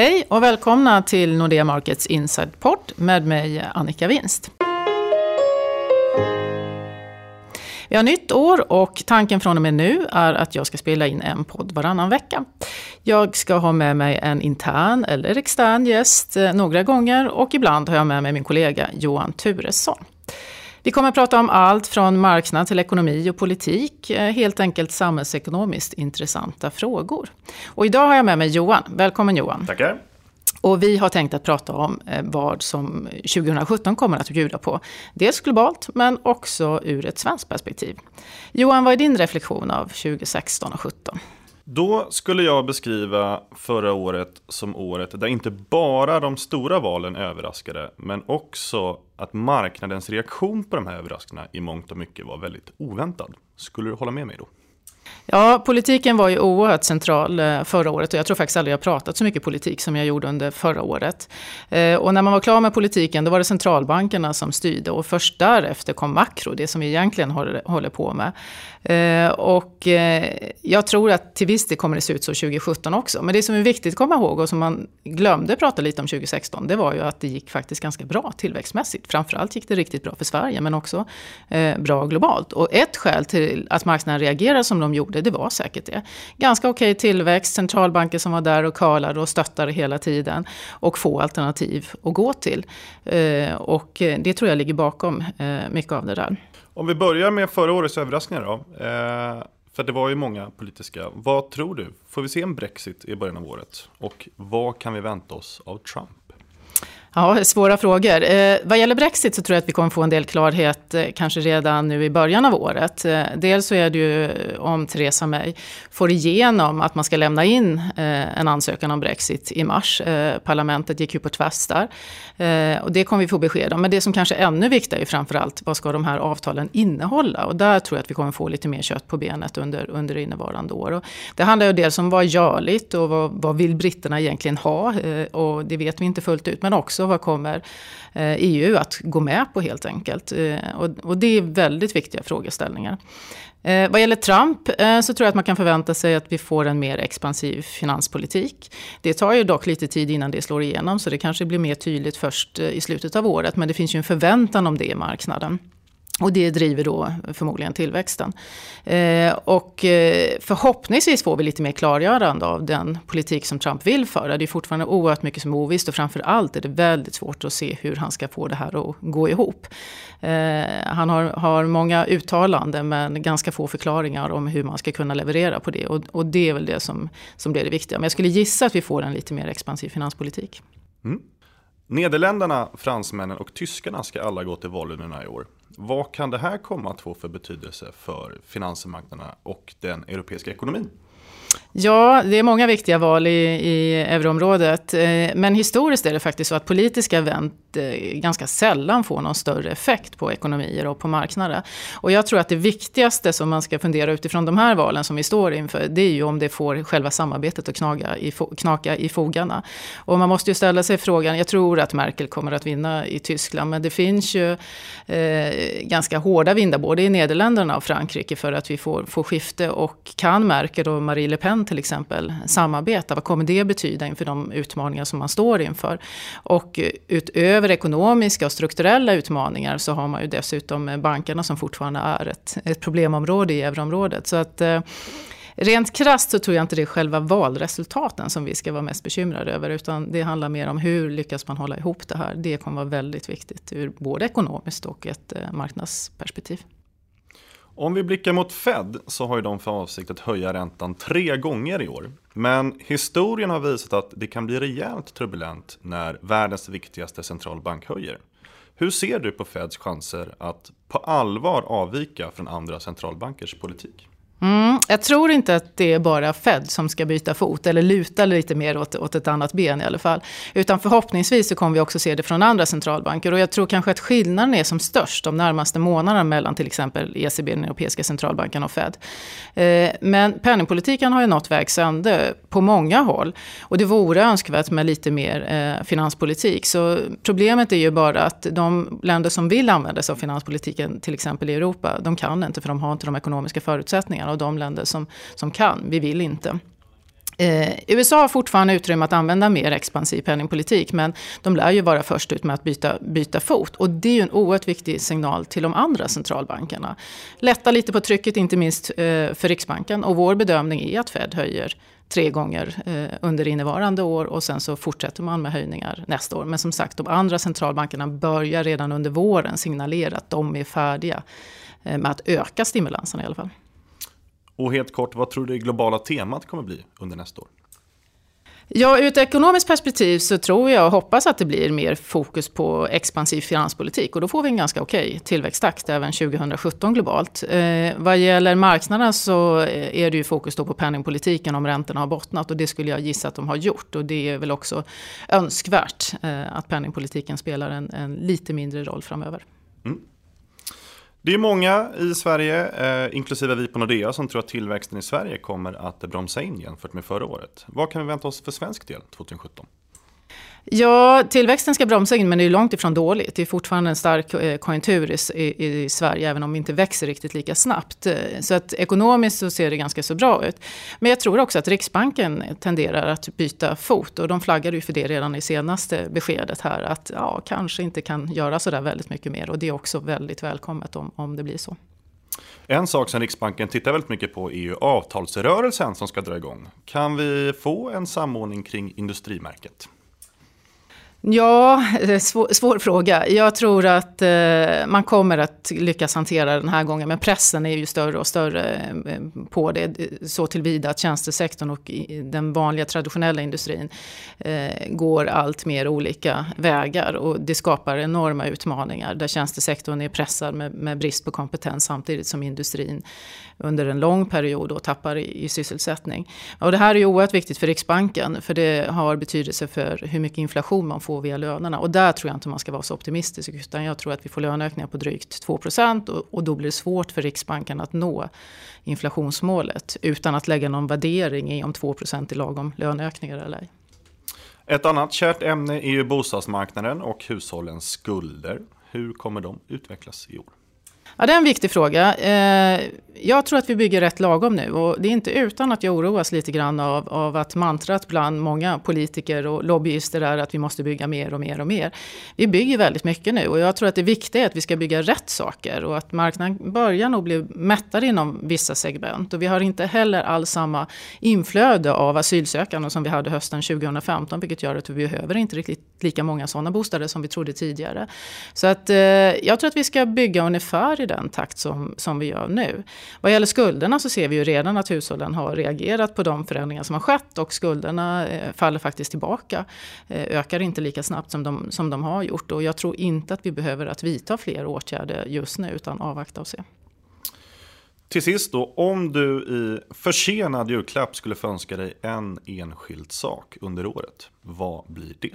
Hej och välkomna till Nordea Markets Inside-podd med mig Annika Winst. Vi har nytt år och tanken från och med nu är att jag ska spela in en podd varannan vecka. Jag ska ha med mig en intern eller extern gäst eh, några gånger och ibland har jag med mig min kollega Johan Turesson. Vi kommer att prata om allt från marknad till ekonomi och politik. Eh, helt enkelt samhällsekonomiskt intressanta frågor. Och idag har jag med mig Johan. Välkommen Johan. Tackar. Och vi har tänkt att prata om eh, vad som 2017 kommer att bjuda på. Dels globalt, men också ur ett svenskt perspektiv. Johan, vad är din reflektion av 2016 och 2017? Då skulle jag beskriva förra året som året där inte bara de stora valen överraskade, men också att marknadens reaktion på de här överraskningarna i mångt och mycket var väldigt oväntad. Skulle du hålla med mig då? Ja, politiken var ju oerhört central eh, förra året och jag tror faktiskt aldrig jag pratat så mycket politik som jag gjorde under förra året. Eh, och när man var klar med politiken då var det centralbankerna som styrde och först därefter kom makro, det som vi egentligen håller på med. Eh, och jag tror att till viss del kommer det se ut så 2017 också. Men det som är viktigt att komma ihåg och som man glömde prata lite om 2016 det var ju att det gick faktiskt ganska bra tillväxtmässigt. Framförallt gick det riktigt bra för Sverige men också bra globalt. Och ett skäl till att marknaden reagerar som de gjorde det var säkert det. Ganska okej tillväxt, centralbanker som var där och kalade och stöttade hela tiden. Och få alternativ att gå till. Eh, och eh, det tror jag ligger bakom eh, mycket av det där. Om vi börjar med förra årets överraskningar då. För det var ju många politiska. Vad tror du? Får vi se en Brexit i början av året? Och vad kan vi vänta oss av Trump? Ja, svåra frågor. Eh, vad gäller Brexit så tror jag att vi kommer få en del klarhet eh, kanske redan nu i början av året. Eh, dels så är det ju om Theresa May får igenom att man ska lämna in eh, en ansökan om Brexit i mars. Eh, parlamentet gick ju på tvärs där. Eh, och det kommer vi få besked om. Men det som kanske är ännu viktigare är framförallt vad ska de här avtalen innehålla? Och där tror jag att vi kommer få lite mer kött på benet under, under innevarande år. Och det handlar ju dels om vad är görligt och vad, vad vill britterna egentligen ha? Eh, och det vet vi inte fullt ut. Men också också vad kommer eh, EU att gå med på helt enkelt. Eh, och det är väldigt viktiga frågeställningar. Eh, vad gäller Trump eh, så tror jag att man kan förvänta sig att vi får en mer expansiv finanspolitik. Det tar ju dock lite tid innan det slår igenom så det kanske blir mer tydligt först i slutet av året. Men det finns ju en förväntan om det i marknaden. Och det driver då förmodligen tillväxten. Eh, och eh, förhoppningsvis får vi lite mer klargörande av den politik som Trump vill föra. Det är fortfarande oerhört mycket som är ovisst och framför allt är det väldigt svårt att se hur han ska få det här att gå ihop. Eh, han har, har många uttalanden men ganska få förklaringar om hur man ska kunna leverera på det. Och, och det är väl det som, som blir det viktiga. Men jag skulle gissa att vi får en lite mer expansiv finanspolitik. Mm. Nederländerna, fransmännen och tyskarna ska alla gå till valurnorna i år. Vad kan det här komma att få för betydelse för finansmarknaderna och den europeiska ekonomin? Ja, det är många viktiga val i, i euroområdet. Eh, men historiskt är det faktiskt så att politiska event Eh, ganska sällan får någon större effekt på ekonomier och på marknader. Och jag tror att det viktigaste som man ska fundera utifrån de här valen som vi står inför, det är ju om det får själva samarbetet att knaga i, knaka i fogarna. Och man måste ju ställa sig frågan, jag tror att Merkel kommer att vinna i Tyskland, men det finns ju eh, ganska hårda vindar både i Nederländerna och Frankrike för att vi får, får skifte. Och kan Merkel och Marie Le Pen till exempel samarbeta? Vad kommer det betyda inför de utmaningar som man står inför? Och eh, utöver ekonomiska och strukturella utmaningar så har man ju dessutom bankerna som fortfarande är ett, ett problemområde i euroområdet. Så att eh, Rent krasst så tror jag inte det är själva valresultaten som vi ska vara mest bekymrade över. Utan det handlar mer om hur lyckas man hålla ihop det här. Det kommer vara väldigt viktigt ur både ekonomiskt och ett eh, marknadsperspektiv. Om vi blickar mot Fed så har ju de för avsikt att höja räntan tre gånger i år. Men historien har visat att det kan bli rejält turbulent när världens viktigaste centralbank höjer. Hur ser du på Feds chanser att på allvar avvika från andra centralbankers politik? Mm, jag tror inte att det är bara Fed som ska byta fot eller luta lite mer åt, åt ett annat ben i alla fall. Utan förhoppningsvis så kommer vi också se det från andra centralbanker. Och jag tror kanske att skillnaden är som störst de närmaste månaderna mellan till exempel ECB, den europeiska centralbanken och Fed. Eh, men penningpolitiken har ju nått vägs ände på många håll. Och det vore önskvärt med lite mer eh, finanspolitik. Så problemet är ju bara att de länder som vill använda sig av finanspolitiken, till exempel i Europa, de kan inte för de har inte de ekonomiska förutsättningarna och de länder som, som kan. Vi vill inte. Eh, USA har fortfarande utrymme att använda mer expansiv penningpolitik men de lär ju vara först ut med att byta, byta fot. Och det är ju en oerhört viktig signal till de andra centralbankerna. Lätta lite på trycket, inte minst eh, för Riksbanken. Och vår bedömning är att Fed höjer tre gånger eh, under innevarande år och sen så fortsätter man med höjningar nästa år. Men som sagt, de andra centralbankerna börjar redan under våren signalera att de är färdiga eh, med att öka stimulanserna. i alla fall. Och helt kort, vad tror du det globala temat kommer bli under nästa år? Ja, ur ett ekonomiskt perspektiv så tror jag och hoppas att det blir mer fokus på expansiv finanspolitik. Och då får vi en ganska okej tillväxttakt även 2017 globalt. Eh, vad gäller marknaden så är det ju fokus då på penningpolitiken om räntorna har bottnat. Och det skulle jag gissa att de har gjort. Och det är väl också önskvärt eh, att penningpolitiken spelar en, en lite mindre roll framöver. Mm. Det är många i Sverige, eh, inklusive vi på Nordea, som tror att tillväxten i Sverige kommer att bromsa in jämfört med förra året. Vad kan vi vänta oss för svensk del 2017? Ja, tillväxten ska bromsa in men det är långt ifrån dåligt. Det är fortfarande en stark eh, konjunktur i, i, Sverige även om vi inte växer riktigt lika snabbt. Eh, så att ekonomiskt så ser det ganska så bra ut. Men jag tror också att Riksbanken tenderar att byta fot och de flaggade ju för det redan i senaste beskedet här att ja, kanske inte kan göra så där väldigt mycket mer och det är också väldigt välkommet om, om det blir så. En sak som Riksbanken tittar väldigt mycket på är ju avtalsrörelsen som ska dra igång. Kan vi få en samordning kring industrimärket? Ja, eh, svår, svår, fråga. Jag tror att eh, man kommer att lyckas hantera den här gången. Men pressen är ju större och större eh, på det. Eh, så tillvida att tjänstesektorn och den vanliga traditionella industrin eh, går allt mer olika vägar. Och det skapar enorma utmaningar. Där tjänstesektorn är pressad med, med brist på kompetens samtidigt som industrin under en lång period då tappar i, i sysselsättning. Och det här är ju oerhört viktigt för Riksbanken. För det har betydelse för hur mycket inflation man får via lönerna. Och där tror jag inte man ska vara så optimistisk. Utan jag tror att vi får löneökningar på drygt 2. Och, och då blir det svårt för Riksbanken att nå inflationsmålet. Utan att lägga någon värdering i om 2 är lagom löneökningar eller ej. Ett annat kärt ämne är ju bostadsmarknaden och hushållens skulder. Hur kommer de utvecklas i år? Ja, det är en viktig fråga. Eh, jag tror att vi bygger rätt lagom nu och det är inte utan att jag oroas lite grann av, av att mantrat bland många politiker och lobbyister är att vi måste bygga mer och mer och mer. Vi bygger väldigt mycket nu och jag tror att det viktiga är att vi ska bygga rätt saker och att marknaden börjar nog bli mättare inom vissa segment och vi har inte heller alls samma inflöde av asylsökande som vi hade hösten 2015 vilket gör att vi behöver inte riktigt lika många sådana bostäder som vi trodde tidigare. Så att eh, jag tror att vi ska bygga ungefär i den takt som, som vi gör nu. Vad gäller skulderna så ser vi ju redan att hushållen har reagerat på de förändringar som har skett och skulderna eh, faller faktiskt tillbaka. Eh, ökar inte lika snabbt som de, som de har gjort och jag tror inte att vi behöver att vidta fler åtgärder just nu utan avvakta och se. Till sist då, om du i försenad julklapp skulle få önska dig en enskild sak under året, vad blir det?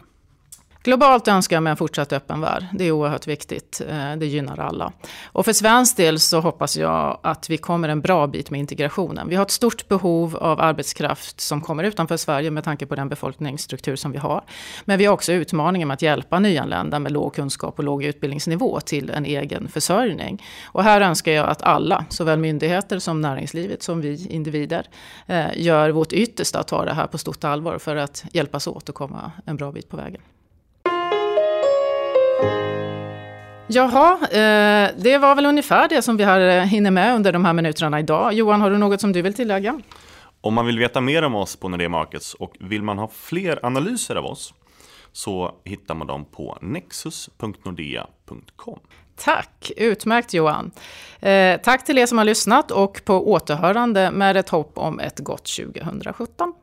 Globalt önskar jag mig en fortsatt öppen värld. Det är oerhört viktigt. Eh, det gynnar alla. Och för svensk del så hoppas jag att vi kommer en bra bit med integrationen. Vi har ett stort behov av arbetskraft som kommer utanför Sverige med tanke på den befolkningsstruktur som vi har. Men vi har också utmaningen med att hjälpa nyanlända med låg kunskap och låg utbildningsnivå till en egen försörjning. Och här önskar jag att alla, såväl myndigheter som näringslivet som vi individer, eh, gör vårt yttersta att ta det här på stort allvar för att hjälpas åt att komma en bra bit på vägen. Jaha, eh, det var väl ungefär det som vi har eh, hinner med under de här minuterna idag. Johan, har du något som du vill tillägga? Om man vill veta mer om oss på Nordea Markets och vill man ha fler analyser av oss så hittar man dem på nexus.nordea.com. Tack, utmärkt Johan. Eh, tack till er som har lyssnat och på återhörande med ett hopp om ett gott 2017.